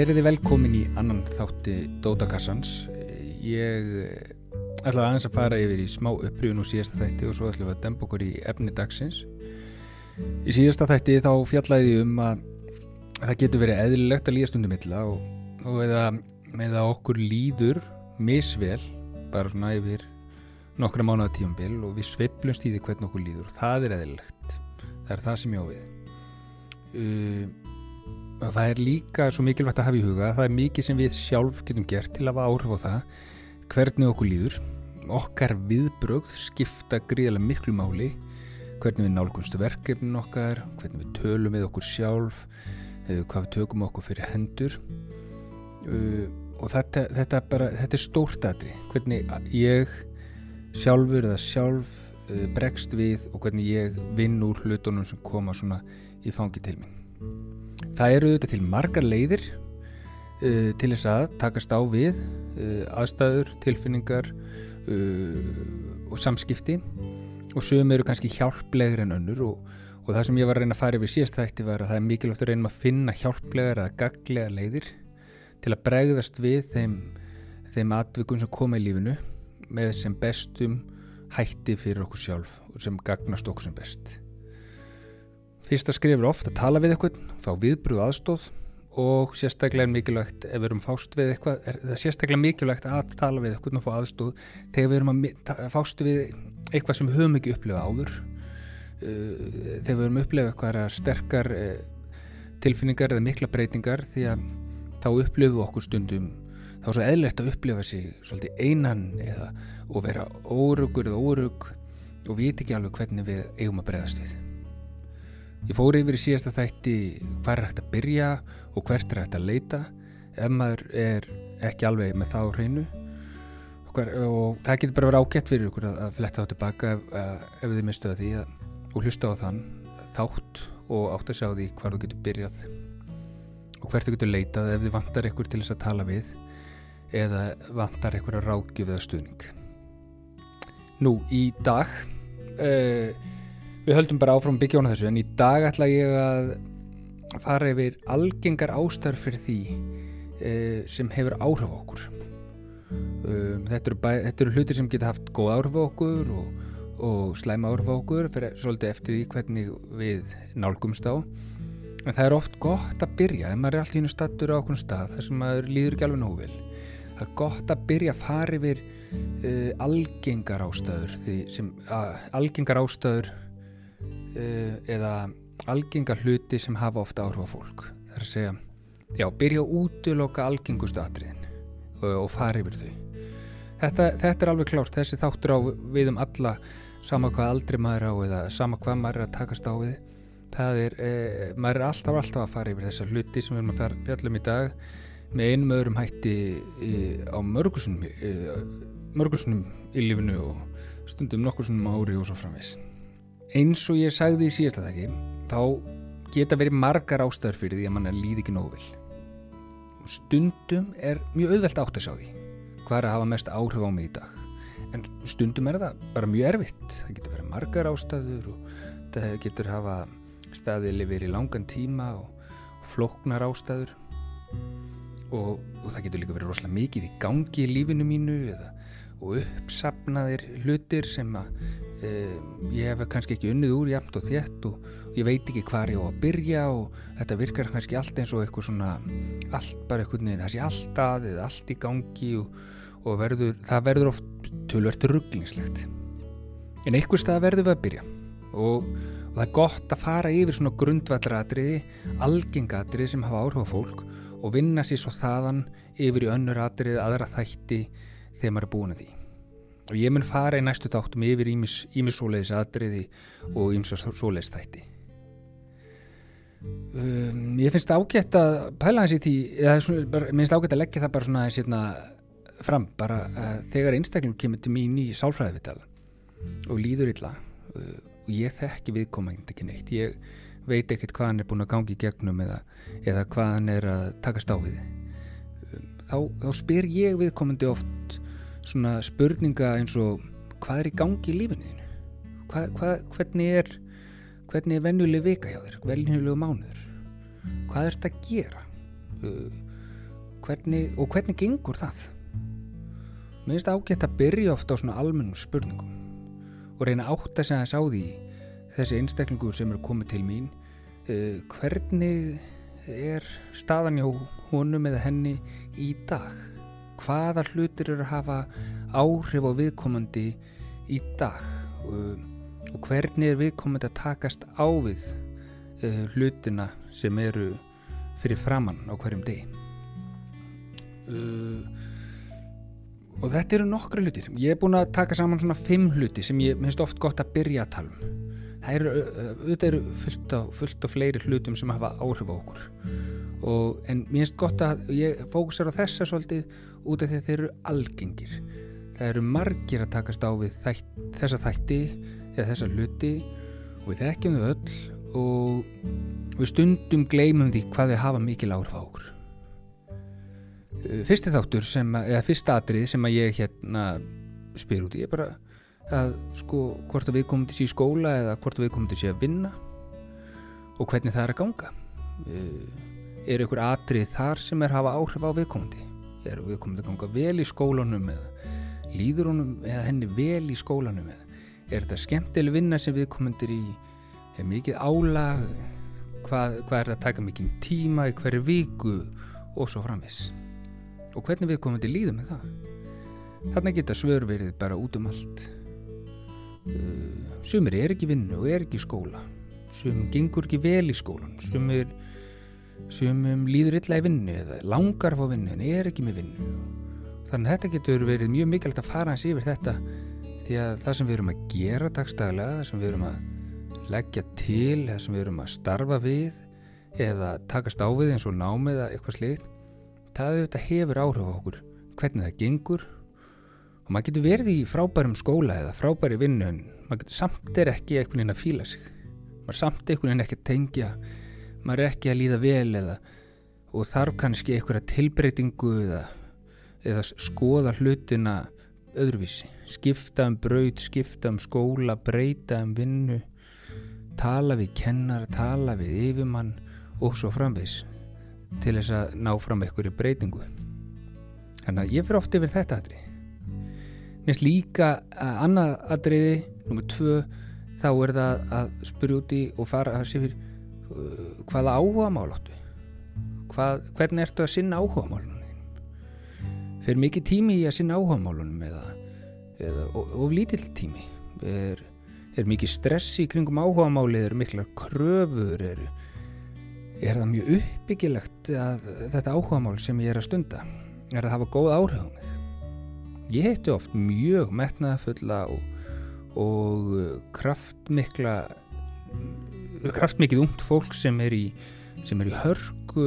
Veriði velkomin í annan þátti Dótakassans. Ég eh, ætlaði aðeins að fara yfir í smá upprýðun og síðasta þætti og svo ætlaði að dempa okkur í efni dagsins. Í síðasta þætti þá fjallaði ég um að það getur verið eðlilegt að líða stundum illa og, og eða með að okkur líður misvel bara svona yfir nokkra mánuða tíumbil og við sveiplumst í því hvernig okkur líður það er eðlilegt. Það er það sem ég á við. Uh, og það er líka svo mikilvægt að hafa í huga það er mikið sem við sjálf getum gert til að hafa áhrif á það hvernig okkur líður. Okkar viðbrögð skipta gríðarlega miklu máli. Hvernig við nálgunst verkefnin okkar hvernig við tölum við okkur sjálf hvað við tökum okkur fyrir hendur. Uh, og þetta, þetta, bara, þetta er stórt aðri hvernig ég sjálfur eða sjálf uh, bregst við og hvernig ég vinn úr hlutunum sem koma svona í fangi til minn Það eru þetta til margar leiðir uh, til þess að takast á við uh, aðstæður, tilfinningar uh, og samskipti og sögum eru kannski hjálplegir en önnur og, og það sem ég var að reyna að fara yfir síðast þætti var að það er mikilvægt að reyna að finna hjálplegar eða gaglega leiðir til að bregðast við þeim, þeim atvikum sem koma í lífinu með sem bestum hætti fyrir okkur sjálf og sem gagnast okkur sem best. Fyrsta skrif er ofta að tala við eitthvað, fá viðbrúð aðstóð og sérstaklega er mikilvægt ef við erum fást við eitthvað, er það sérstaklega mikilvægt að tala við eitthvað og fá aðstóð þegar við erum að fást við eitthvað sem við höfum ekki upplifað áður. Uh, þegar við erum upplifað eitthvað sterkar uh, tilfinningar eða mikla breytingar því að þá upplifum við okkur stundum þá er svo eðlert að upplifa sig svolítið einan eða og vera órugur eða órug og viti ekki alveg hvernig við eigum að breyðast við Ég fór yfir í síðasta þætti hvað er hægt að byrja og hvert er hægt að leita. Ef maður er ekki alveg með það á hreinu. Og það getur bara verið ágætt fyrir ykkur að fletta á tilbaka ef, ef þið mistu það því að, og hlusta á þann þátt og átt að sjá því hvað þú getur byrjað. Og hvert þú getur leitað ef þið vantar ykkur til þess að tala við eða vantar ykkur að ráðgjöf eða stuðning. Nú, í dag... Uh, Við höldum bara áfram byggjónu þessu en í dag ætla ég að fara yfir algengar ástæður fyrir því e, sem hefur áhrif okkur. Um, þetta, eru bæ, þetta eru hlutir sem geta haft góð áhrif okkur og, og slæma áhrif okkur fyrir svolítið eftir því hvernig við nálgumst á. En það er oft gott að byrja, ef maður er alltaf í einu statur á okkur stað þar sem maður líður ekki alveg nógu vel. Það er gott að byrja að fara yfir uh, algengar ástæður, sem, uh, algengar ástæður eða algengar hluti sem hafa ofta áhrif á fólk. Það er að segja, já, byrja að útloka algengustu atriðin og, og fara yfir þau. Þetta, þetta er alveg klárt, þessi þáttur á við um alla sama hvað aldrei maður á eða sama hvað maður er að takast á við. Það er, eh, maður er alltaf alltaf að fara yfir þessar hluti sem við erum að fjalla um í dag með einum öðrum hætti í, á mörgursunum mörgursunum í lífinu og stundum nokkursunum ári og svo framvegs eins og ég sagði í síðasta þekki þá geta verið margar ástöður fyrir því að mann líði ekki nógu vel. Stundum er mjög auðvelt átt að sjá því hvað er að hafa mest áhrif á mig í dag. En stundum er það bara mjög erfitt. Það getur verið margar ástöður og það getur hafa staðið lifir í langan tíma og floknar ástöður og, og það getur líka verið rosalega mikið í gangi í lífinu mínu eða, og uppsapnaðir hlutir sem að Um, ég hef kannski ekki unnið úr jæmt og þétt og ég veit ekki hvað ég á að byrja og þetta virkar kannski allt eins og eitthvað svona allt bara eitthvað það sé allt að eða allt í gangi og, og verður, það verður oft tölvert rugglingslegt en einhver stað verður við að byrja og, og það er gott að fara yfir svona grundvallratriði algengatriði sem hafa áhrif á fólk og vinna sér svo þaðan yfir í önnur atriði aðra þætti þegar maður er búin að því og ég mun fara í næstu þáttum yfir ímis svoleiðis aðriði og ímis svoleiðis þætti. Um, ég finnst ágætt að pæla hans í því eða minnst ágætt að leggja það bara svona sérna, fram bara þegar einstakling kemur til mín í sálfræðivital og líður illa uh, og ég þekki viðkomandi ekki neitt ég veit ekkert hvað hann er búin að gangi í gegnum eða, eða hvað hann er að takast á við. Um, þá, þá spyr ég viðkomandi oft svona spurninga eins og hvað er í gangi í lífinu hvernig er hvernig er venjuleg vika hjá þér? Venjuleg mánuður? Hvað er þetta að gera? Uh, hvernig, og hvernig gengur það? Mér finnst ágætt að byrja ofta á svona almennum spurningum og reyna átt að segja þess á því þessi einstaklingur sem eru komið til mín uh, hvernig er staðan hjá honum eða henni í dag hvaða hlutir eru að hafa áhrif á viðkomandi í dag uh, og hvernig er viðkomandi að takast á við uh, hlutina sem eru fyrir framann á hverjum degi? Uh, og þetta eru nokkru hlutir. Ég er búin að taka saman svona fimm hluti sem ég minnst oft gott að byrja að tala um. Það eru, þetta eru fullt á, fullt á fleiri hlutum sem hafa áhrif á okkur og, en mér finnst gott að ég fókusar á þessa svolítið út af því að þeir eru algengir. Það eru margir að takast á við þætt, þessa þætti eða þessa hluti og við þekkjum þau öll og við stundum gleymum því hvað þau hafa mikil áhrif á okkur. Fyrsti þáttur sem, eða fyrsta atrið sem að ég hérna spyr út í er bara að sko hvort að við komum til síðan skóla eða hvort að við komum til síðan að vinna og hvernig það er að ganga er ykkur atrið þar sem er hafa áhrif á viðkomandi? Er viðkomandi að ganga vel í skólanum eða líður honum eða henni vel í skólanum eða? Er þetta skemmtileg vinna sem viðkomandir í? Er mikið álag? Hvað, hvað er það að taka mikið tíma í hverju viku? Og svo framvis og hvernig viðkomandi líður með það? Þarna geta svörverið bara út um allt. Uh, sumir er ekki vinnu og er ekki skóla. Sumum gengur ekki vel í skólan sumir sumum líður illa í vinnu eða langar á vinnu en er ekki með vinnu. Þannig að þetta getur verið mjög mikilvægt að fara hans yfir þetta því að það sem við erum að gera dagstaglega, það sem við erum að leggja til, það sem við erum að starfa við eða takast á við eins og námið eða eitthvað sliðt það auðvitað hefur áhrif á okkur hvernig það gengur. Og maður getur verið í frábærum skóla eða frábæri vinnu en maður getur samt er ekki einhvern veginn að fíla sig. Maður samt einhvern veginn ekki að tengja maður er ekki að líða vel eða og þarf kannski einhverja tilbreytingu eða, eða skoða hlutina öðruvísi. Skipta um braut, skipta um skóla breyta um vinnu tala við kennar, tala við yfirmann og svo framvegs til þess að ná fram einhverju breytingu. Þannig að ég fyrir ofta yfir þetta aðrið minnst líka að annað aðriði nummið tvö þá er það að spyrja úti og fara að sé fyrir hvaða áhuga mál áttu? Hvað, hvernig ertu að sinna áhuga málunum fyrir mikið tími í að sinna áhuga málunum eða, eða of, lítill tími? Er, er mikið stress í kringum áhuga máli er mikla kröfur? Er, er það mjög uppbyggilegt að þetta áhuga mál sem ég er að stunda? Er að hafa góð áhrif ég heitti oft mjög metnaðafulla og, og kraftmikla kraftmikið ungt fólk sem er í sem er í hörku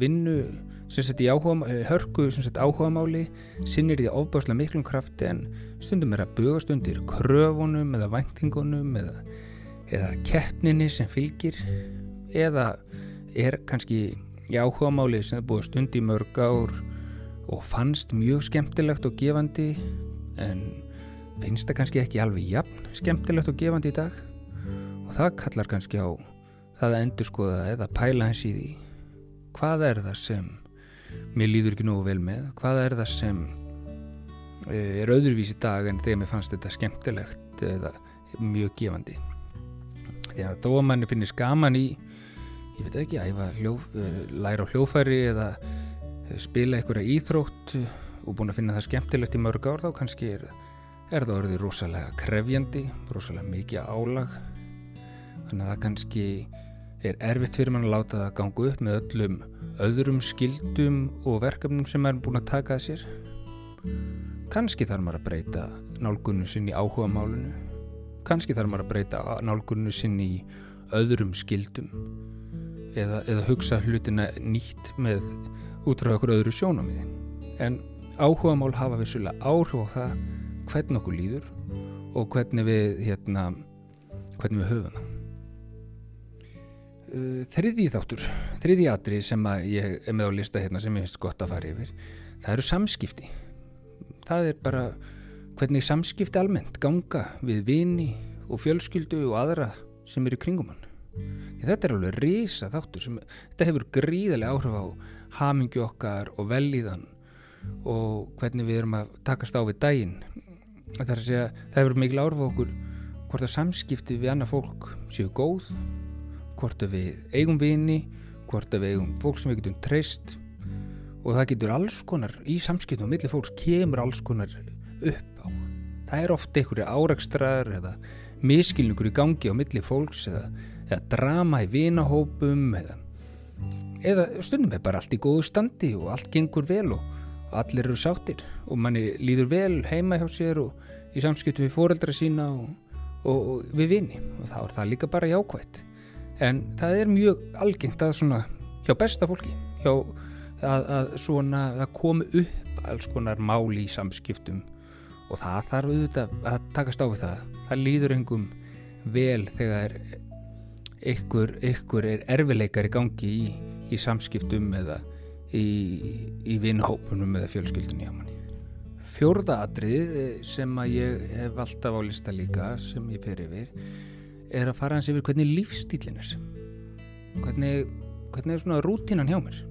vinnu áhuga, hörku sem sett áhugamáli sinnir því ofbáslega miklum krafti en stundum er að bugast undir kröfunum eða væntingunum eða, eða keppninni sem fylgir eða er kannski í áhugamáli sem er búið stund í mörg ár og fannst mjög skemmtilegt og gefandi en finnst það kannski ekki alveg jafn skemmtilegt og gefandi í dag og það kallar kannski á það að endur skoða eða pæla hans í því. Hvað er það sem mér líður ekki nógu vel með? Hvað er það sem eh, er öðruvís í dag en þegar mér fannst þetta skemmtilegt eða mjög gefandi? Því að þó að manni finnir skaman í ég veit ekki, æfa hljó, eh, læra á hljófæri eða spila einhverja íþrótt og búin að finna það skemmtilegt í mörg ár þá kannski er, er það orðið rosalega krefjandi, rosalega mikið álag þannig að það kannski er erfitt fyrir mann að láta það ganga upp með öllum öðrum skildum og verkefnum sem er búin að taka að sér. Kannski þarf maður að breyta nálgunnu sinn í áhuga málunu kannski þarf maður að breyta nálgunnu sinn í öðrum skildum eða, eða hugsa hlutina nýtt með útráð okkur öðru sjónamiði en áhuga mál hafa vissulega áhrif á það hvernig okkur líður og hvernig við hérna, hvernig við höfum það Uh, þriði þáttur, þriði atrið sem ég er með á lista hérna sem ég finnst gott að fara yfir það eru samskipti. Það er bara hvernig samskipti almennt ganga við vini og fjölskyldu og aðra sem eru kringum hann. Þetta er alveg risa þáttur sem þetta hefur gríðarlega áhrif á hamingju okkar og velíðan og hvernig við erum að takast á við daginn. Það að segja, það hefur mikil árfa okkur hvort að samskipti við annað fólk séu góð hvort að við eigum vini hvort að við eigum fólk sem við getum treyst. Og það getur alls konar í samskiptum á milli fólks kemur alls konar upp á. Það er ofta einhverju árakstrar eða miskilningur í gangi á milli fólks eða, eða drama í vinahópum eða, eða stundum er bara allt í góðu standi og allt gengur vel og allir eru sáttir og manni líður vel heima hjá sér og í samskiptu við fóreldra sína og, og, og við vini. Og þá er það líka bara jákvægt en það er mjög algengt að svona hjá besta fólki hjá að, að svona að komi upp alls konar máli í samskiptum og það þarf auðvitað að takast á við það það líður engum vel þegar ykkur, ykkur er erfileikar í gangi í, í samskiptum eða í, í vinhópunum eða fjölskyldunni á manni. Fjórða atrið sem að ég hef alltaf á lista líka sem ég fer yfir er að fara hans yfir hvernig lífstílin er. Hvernig, hvernig er svona rútinan hjá mér.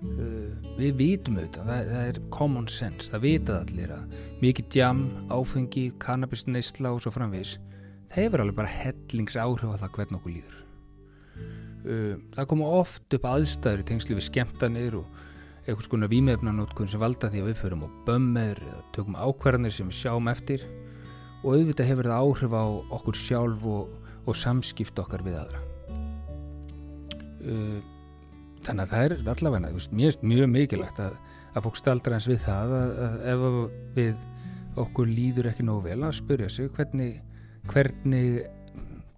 Uh, við vitum auðvitað, það, það er common sense, það vitað allir að mikið djam, áfengi, kannabisneisla og svo framvís, það hefur alveg bara hellings áhrif á það hvernig okkur líður. Uh, það koma oft upp aðstæður í tengslu við skemmtanir og eitthvað svona výmefnanótkun sem valda því að við förum á bömmir eða tökum ákvarðanir sem við sjáum eftir og auðvitað hefur það áhrif á okkur sjálf og, og samskipt okkar við aðra. Uh, þannig að það er allavega veist, mjög, mjög mikilvægt að, að fólk staldra eins við það að, að ef við okkur líður ekki nógu vel að spyrja sig hvernig hvernig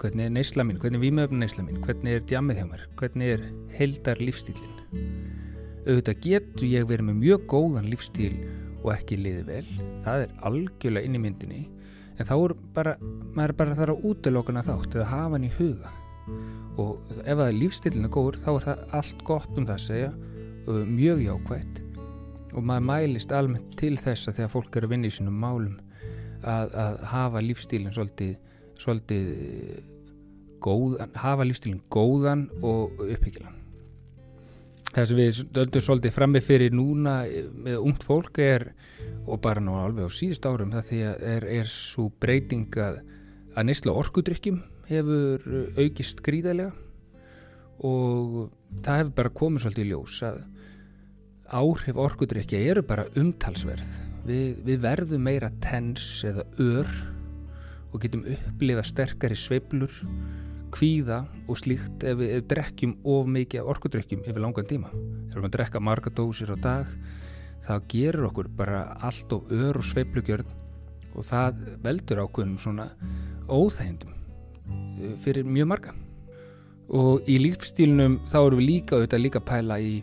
hvernig er neysla mín, hvernig er výmöfn neysla mín hvernig er djamið hjá mér, hvernig er heldar lífstílin auðvitað getur ég verið með mjög góðan lífstíl og ekki liði vel. Það er algjörlega inn í myndinni en þá er bara, maður er bara þar á útlokana þátt eða hafa hann í huga. Og ef það er lífstílinu góður þá er það allt gott um það að segja mjög jákvægt og maður mælist almennt til þess að þegar fólk eru að vinna í sínum málum að, að hafa lífstílinn svolítið, svolítið góðan, hafa lífstílinn góðan og uppbyggilan það sem við döldum svolítið frammi fyrir núna með ungt fólk er og bara nú alveg á síðust árum það því að er, er svo breyting að, að neysla orkudrykkjum hefur aukist gríðarlega. Og það hefur bara komið svolítið í ljós að áhrif orkudrykkja eru bara umtalsverð. Við, við verðum meira tens eða ör og getum upplifa sterkari sveiblur kvíða og slíkt ef við drekkjum of mikið orkudrykkjum yfir langan tíma. Ef við drekka marga dósir á dag þá gerur okkur bara allt of ör og sveiplugjörn og það veldur ákveðnum svona óþægindum eh, fyrir mjög marga. Og í lífstílunum þá eru við líka auðvitað líka pæla í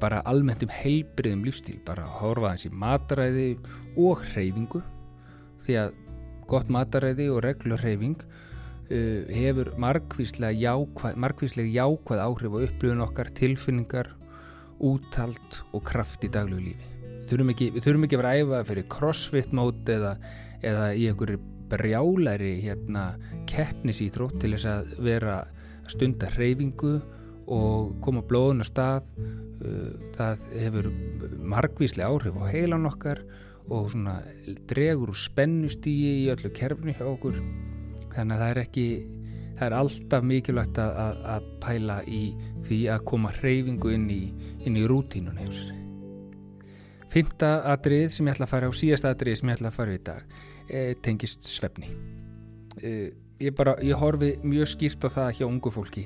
bara almennt um heilbriðum lífstíl, bara horfa hans í mataræði og hreyfingu því að gott mataræði og reglur hreyfing hefur margvíslega jákvæð, margvíslega jákvæð áhrif á upplifun okkar, tilfinningar, úttalt og kraft í daglegu lífi. Við þurfum ekki, að vera æfa fyrir crossfit mót eða, eða í einhverju brjálæri hérna, keppnisýþrótt til þess að vera að stunda hreyfingu og koma blóðun á stað. Uh, það hefur margvíslega áhrif á heilan okkar og svona dregur úr spennustígi í öllu kerfni hjá okkur þannig að það er ekki það er alltaf mikilvægt að, að, pæla í því að koma hreyfingu inn í, inn í rútínun Fymta atrið sem ég ætla að fara á síðasta atrið sem ég ætla að fara í dag e, tengist svefni. E, ég bara, ég horfi mjög skýrt á það hjá ungu fólki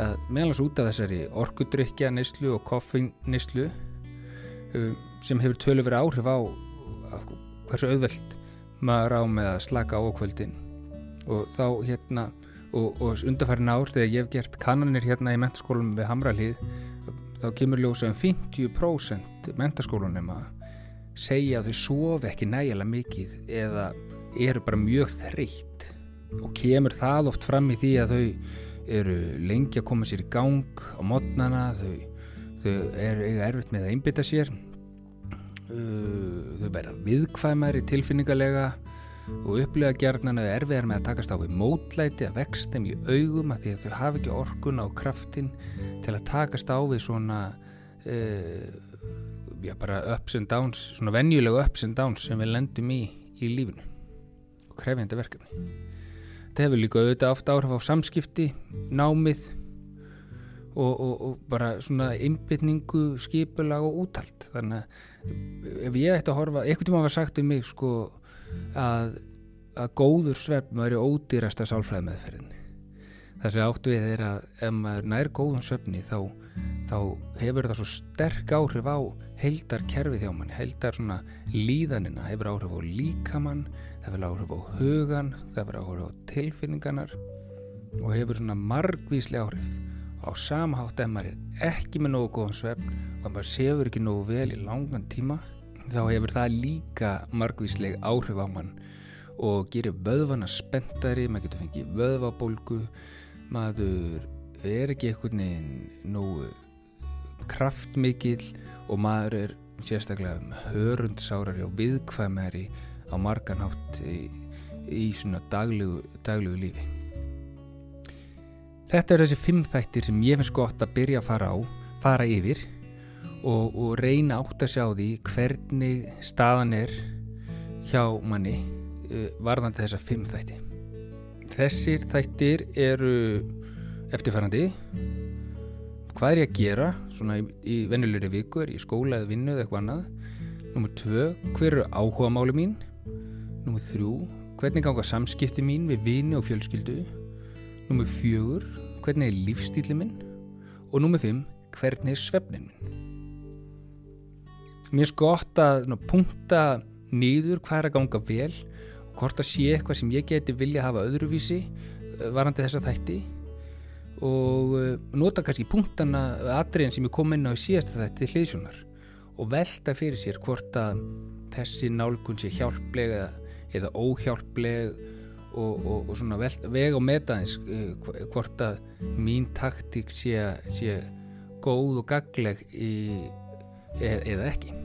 að meðalans út af þessari orkudrykja neslu og koffin-neslu e, sem hefur tölu verið áhrif á, á hversu auðvelt maður á með að slaka á kvöldin og þá hérna og, og undarfærin ár þegar ég hef gert kannanir hérna í mentaskólum við Hamralíð þá kemur ljósa um 50% mentaskólunum að segja að þau sofi ekki nægilega mikið eða eru bara mjög þreytt. Og kemur það oft fram í því að þau eru lengi að koma sér í gang á modnana þau, þau eru erfitt með að einbytta sér þau verða viðkvæmari tilfinningarlega og upplifa gerðnan að erfiðar með að takast á við mótlæti að vext þeim í augum að því að þau hafa ekki orkuna og kraftin til að takast á við svona uh, já, bara ups and downs svona venjulegu ups and downs sem við lendum í í lífinu og krefjandi verkefni. Þetta hefur líka auðvitað ofta áhrif á samskipti námið og, og, og bara svona innbytningu, skipulag og útalt þannig að ef ég ætti að horfa, einhvern tíma var sagt um mig sko að, að góður svefn væri ódýrasta sálfræði meðferðin það sem áttu við er að ef maður nær góðum svefni þá, þá hefur það svo sterk áhrif á heildar kerfið hjá mann heildar svona líðanina. Hefur áhrif á líkamann það hefur áhrif á hugan það hefur áhrif á tilfinninganar og hefur svona margvísli áhrif. Á samhátt ef maður er ekki með nógu góðan svefn og maður sefur ekki nógu vel í langan tíma þá hefur það líka margvísleg áhrif á mann og gerir vöðvana spenntari maður getur fengið vöðvabólgu maður er ekki einhvern veginn nógu kraftmikill og maður er sérstaklega um hörundsárari og viðkvæmari á marganátt í, í svona daglegu, daglegu lífi. Þetta er þessi fimm þættir sem ég finnst gott að byrja að fara á, fara yfir og, og reyna átt að sjá því hvernig staðan er hjá manni uh, varðandi þessa fimm þætti. Þessir þættir eru eftirfærandi. Hvað er ég að gera svona í, í vennulegri viku, er ég í skóla eða vinnu eða eitthvað annað? Númur tvö, hver eru áhuga máli mín? Númur þrjú, hvernig ganga samskipti mín við vini og fjölskyldu? Númið fjögur, hvernig er lífstíli minn? Og númið fimm, hvernig er svefnin minn? Mér er gott að ná, punkta nýður hvað er að ganga vel og hvort að sé eitthvað sem ég geti vilja hafa öðruvísi eh, varandi þessa þætti. Og eh, nota kannski punktana atriðin sem ég kom inn á í síðasta þætti hliðsjónar og velta fyrir sér hvort að þessi nálgun sé hjálpleg eða, óhjálpleg og, og, og svona vel, vega og metaðins uh, hvort að mín taktík sé, sé góð og gagleg í, eða ekki.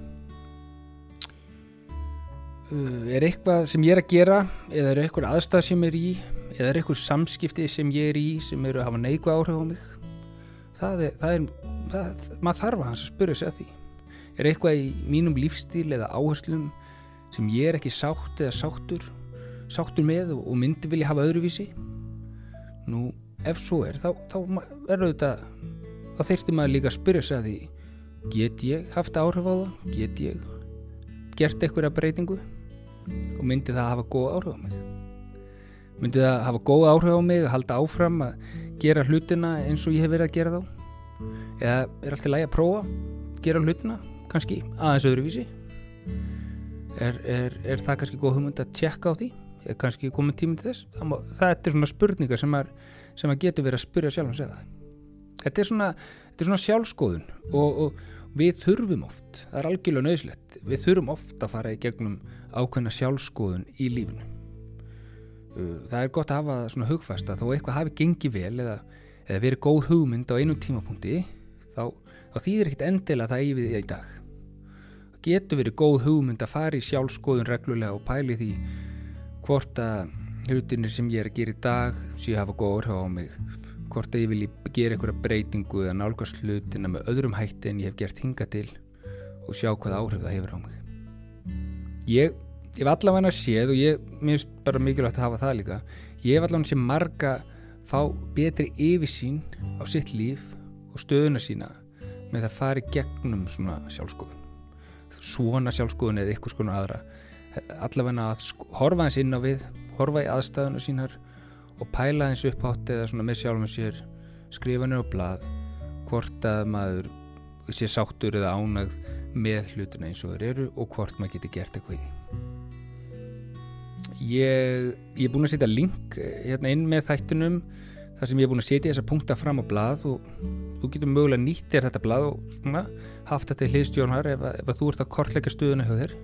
Uh, er eitthvað sem ég er að gera eða er eitthvað aðstæð sem ég er í eða er eitthvað samskipti sem ég er í sem eru að hafa neikvæð áhrif á mig? Það er, það er það, maður þarf að hans að spyrja sig að því. Er eitthvað í mínum lífstíl eða áherslum sem ég er ekki sátt eða sáttur sáttur með og, myndi vilja hafa öðruvísi? Nú ef svo er þá, þá er auðvitað þá þyrftir maður líka að spyrja sig að því get ég haft áhrif á það? Get ég gert eitthvað breytingu? Og myndi það hafa góð áhrif á mig? Myndi það hafa góð áhrif á mig að halda áfram að gera hlutina eins og ég hef verið að gera þá? Eða er alltaf lægi að prófa gera hlutina? Kannski aðeins öðruvísi? Er, er, er það kannski góð hugmynd að tjekka á því? Er kannski komið tíminn til þess? Það, það er svona spurningar sem, er, sem að getur verið að spyrja sjálf hans eða þetta er svona, þetta er svona sjálfskoðun og, og við þurfum oft það er algjörlega nöðslegt við þurfum oft að fara í gegnum ákveðna sjálfskoðun í lífinu. Það er gott að hafa svona hugfast að þó eitthvað hafi gengið vel eða, eða verið góð hugmynd á einum tímapunkti þá, þá þýðir ekkit endilega það í við í dag. Það getur verið góð hugmynd að fara í sjálfskoðun reglulega og pæli því hvort að hlutinir sem ég er að gera í dag sé að hafa góð orð á mig hvort að ég vilji gera einhverja breytingu eða nálgast hlutina með öðrum hætti en ég hef gert hinga til og sjá hvað áhrif það hefur á mig. Ég hef allavega séð og ég minnst bara mikilvægt að hafa það líka ég hef allavega séð marga fá betri yfirsýn á sitt líf og stöðuna sína með að fara í gegnum svona sjálfskoðun svona sjálfskoðun eða ykkur skonu aðra. Allavega að horfa eins inn á við horfa í aðstæðuna sínar og pæla eins upp átt eða svona með sjálfum sér skrifa nýra á blad hvort að maður sé sáttur eða ánægð með hlutina eins og þeir eru og hvort maður geti gert eitthvað í ég, ég er búin að setja link eh, hérna inn með þættunum þar sem ég er búin að setja þessa punkta fram á blad og þú getur mögulega nýtt þér þetta blad og svona, haft þetta í hliðstjónar ef, ef þú ert að kortleika stuðuna hjá þér.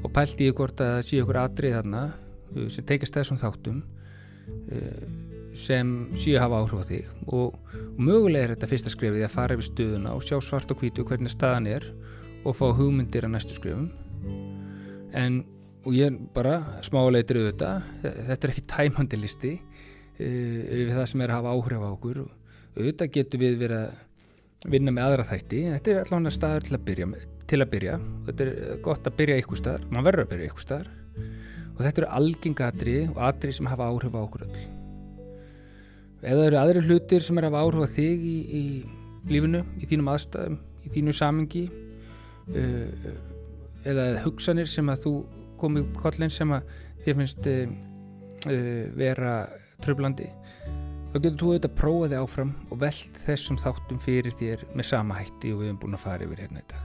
Og pælt í hvort að það sé okkur atrið þarna uh, sem teikast þessum þáttum sem sé að hafa áhrif á þig. Og, og mögulega er þetta fyrsta skrifið að fara yfir stuðuna og sjá svart og hvítu hvernig staðan er og fá hugmyndir að næstu skrifum en og ég bara smáleitir auðvitað þetta er ekki tæmandi listi uh, við það sem er að hafa áhrif á okkur. Auðvitað getur við verið vinna með aðra þætti þetta er allavega staður til að byrja til að byrja, þetta er gott að byrja ykkur staðar. Maður verður að byrja ykkur staðar og þetta eru algenga atriði og atriði sem hafa áhrif á okkur öll. Ef það eru aðri hlutir sem er að hafa áhrif á þig í, í lífinu, í þínum aðstæðum í þínu samengi uh, eða hugsanir sem að þú komið upp kollin sem að þér finnst uh, vera tröflandi þá getur þú auðvitað að prófa þig áfram og veld þessum þáttum fyrir þér með sama hætti og við hefum búin að fara yfir hérna í dag.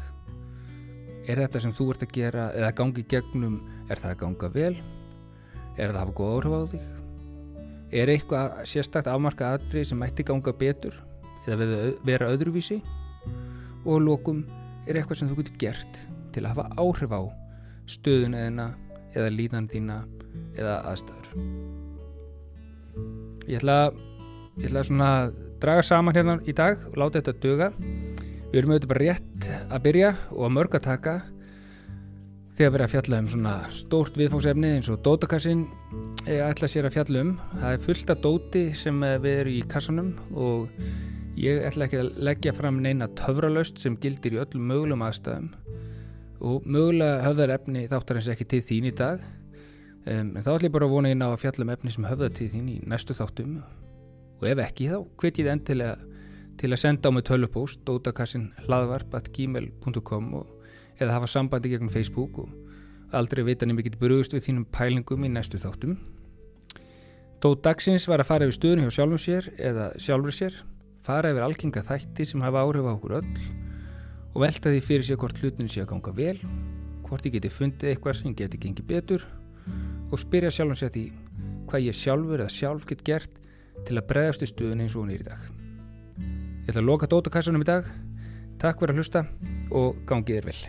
Er þetta sem þú ert að gera eða gangi gegnum, er það að ganga vel? Er það að hafa góð áhrif á þig? Er eitthvað sérstakt afmarka aðrið sem mætti ganga betur eða vera öðruvísi? Og lókum er eitthvað sem þú getur gert til að hafa áhrif á stöðuna eðina eða líðan þína eða aðstæður? Ég ætla að ég ætla að svona draga saman hérna í dag og láta þetta döga við erum auðvitað bara rétt að byrja og að mörg að taka þegar erum að fjalla um svona stórt viðfóksefni eins og dótakassin ætla sér að fjalla um. Það er fullt af dóti sem við erum í kassanum og ég ætla ekki að leggja fram neina töfralaust sem gildir í öllum mögulegum aðstæðum. Og mögulega höfðar efni þáttar eins ekki til þín í dag um, en þá ætla ég bara að vona inn á að fjalla um efni sem höfðar til þín í næstu þáttum. Og ef ekki þá hvet ég þið endilega til að senda á mig tölupóst dótakassin hlaðvarp.gmail.com eða hafa sambandi gegn Facebook og aldrei vita nefnir getur brugust við þínum pælingum í næstu þáttum Dót dagsins var að fara yfir stöðun hjá sjálfum sér eða sjálfur sér fara yfir algenga þætti sem hafa áhrif á okkur öll og velta því fyrir sér hvort hlutin sé að ganga vel hvort ég geti fundið eitthvað sem geti gengið betur og spyrja sjálfum sér því hvað ég sjálfur eða sjálf get gert til að bregðast í stuðun eins og hún er í dag. Ég ætla að loka dótakassunum í dag. Takk fyrir að hlusta og gangið er vel.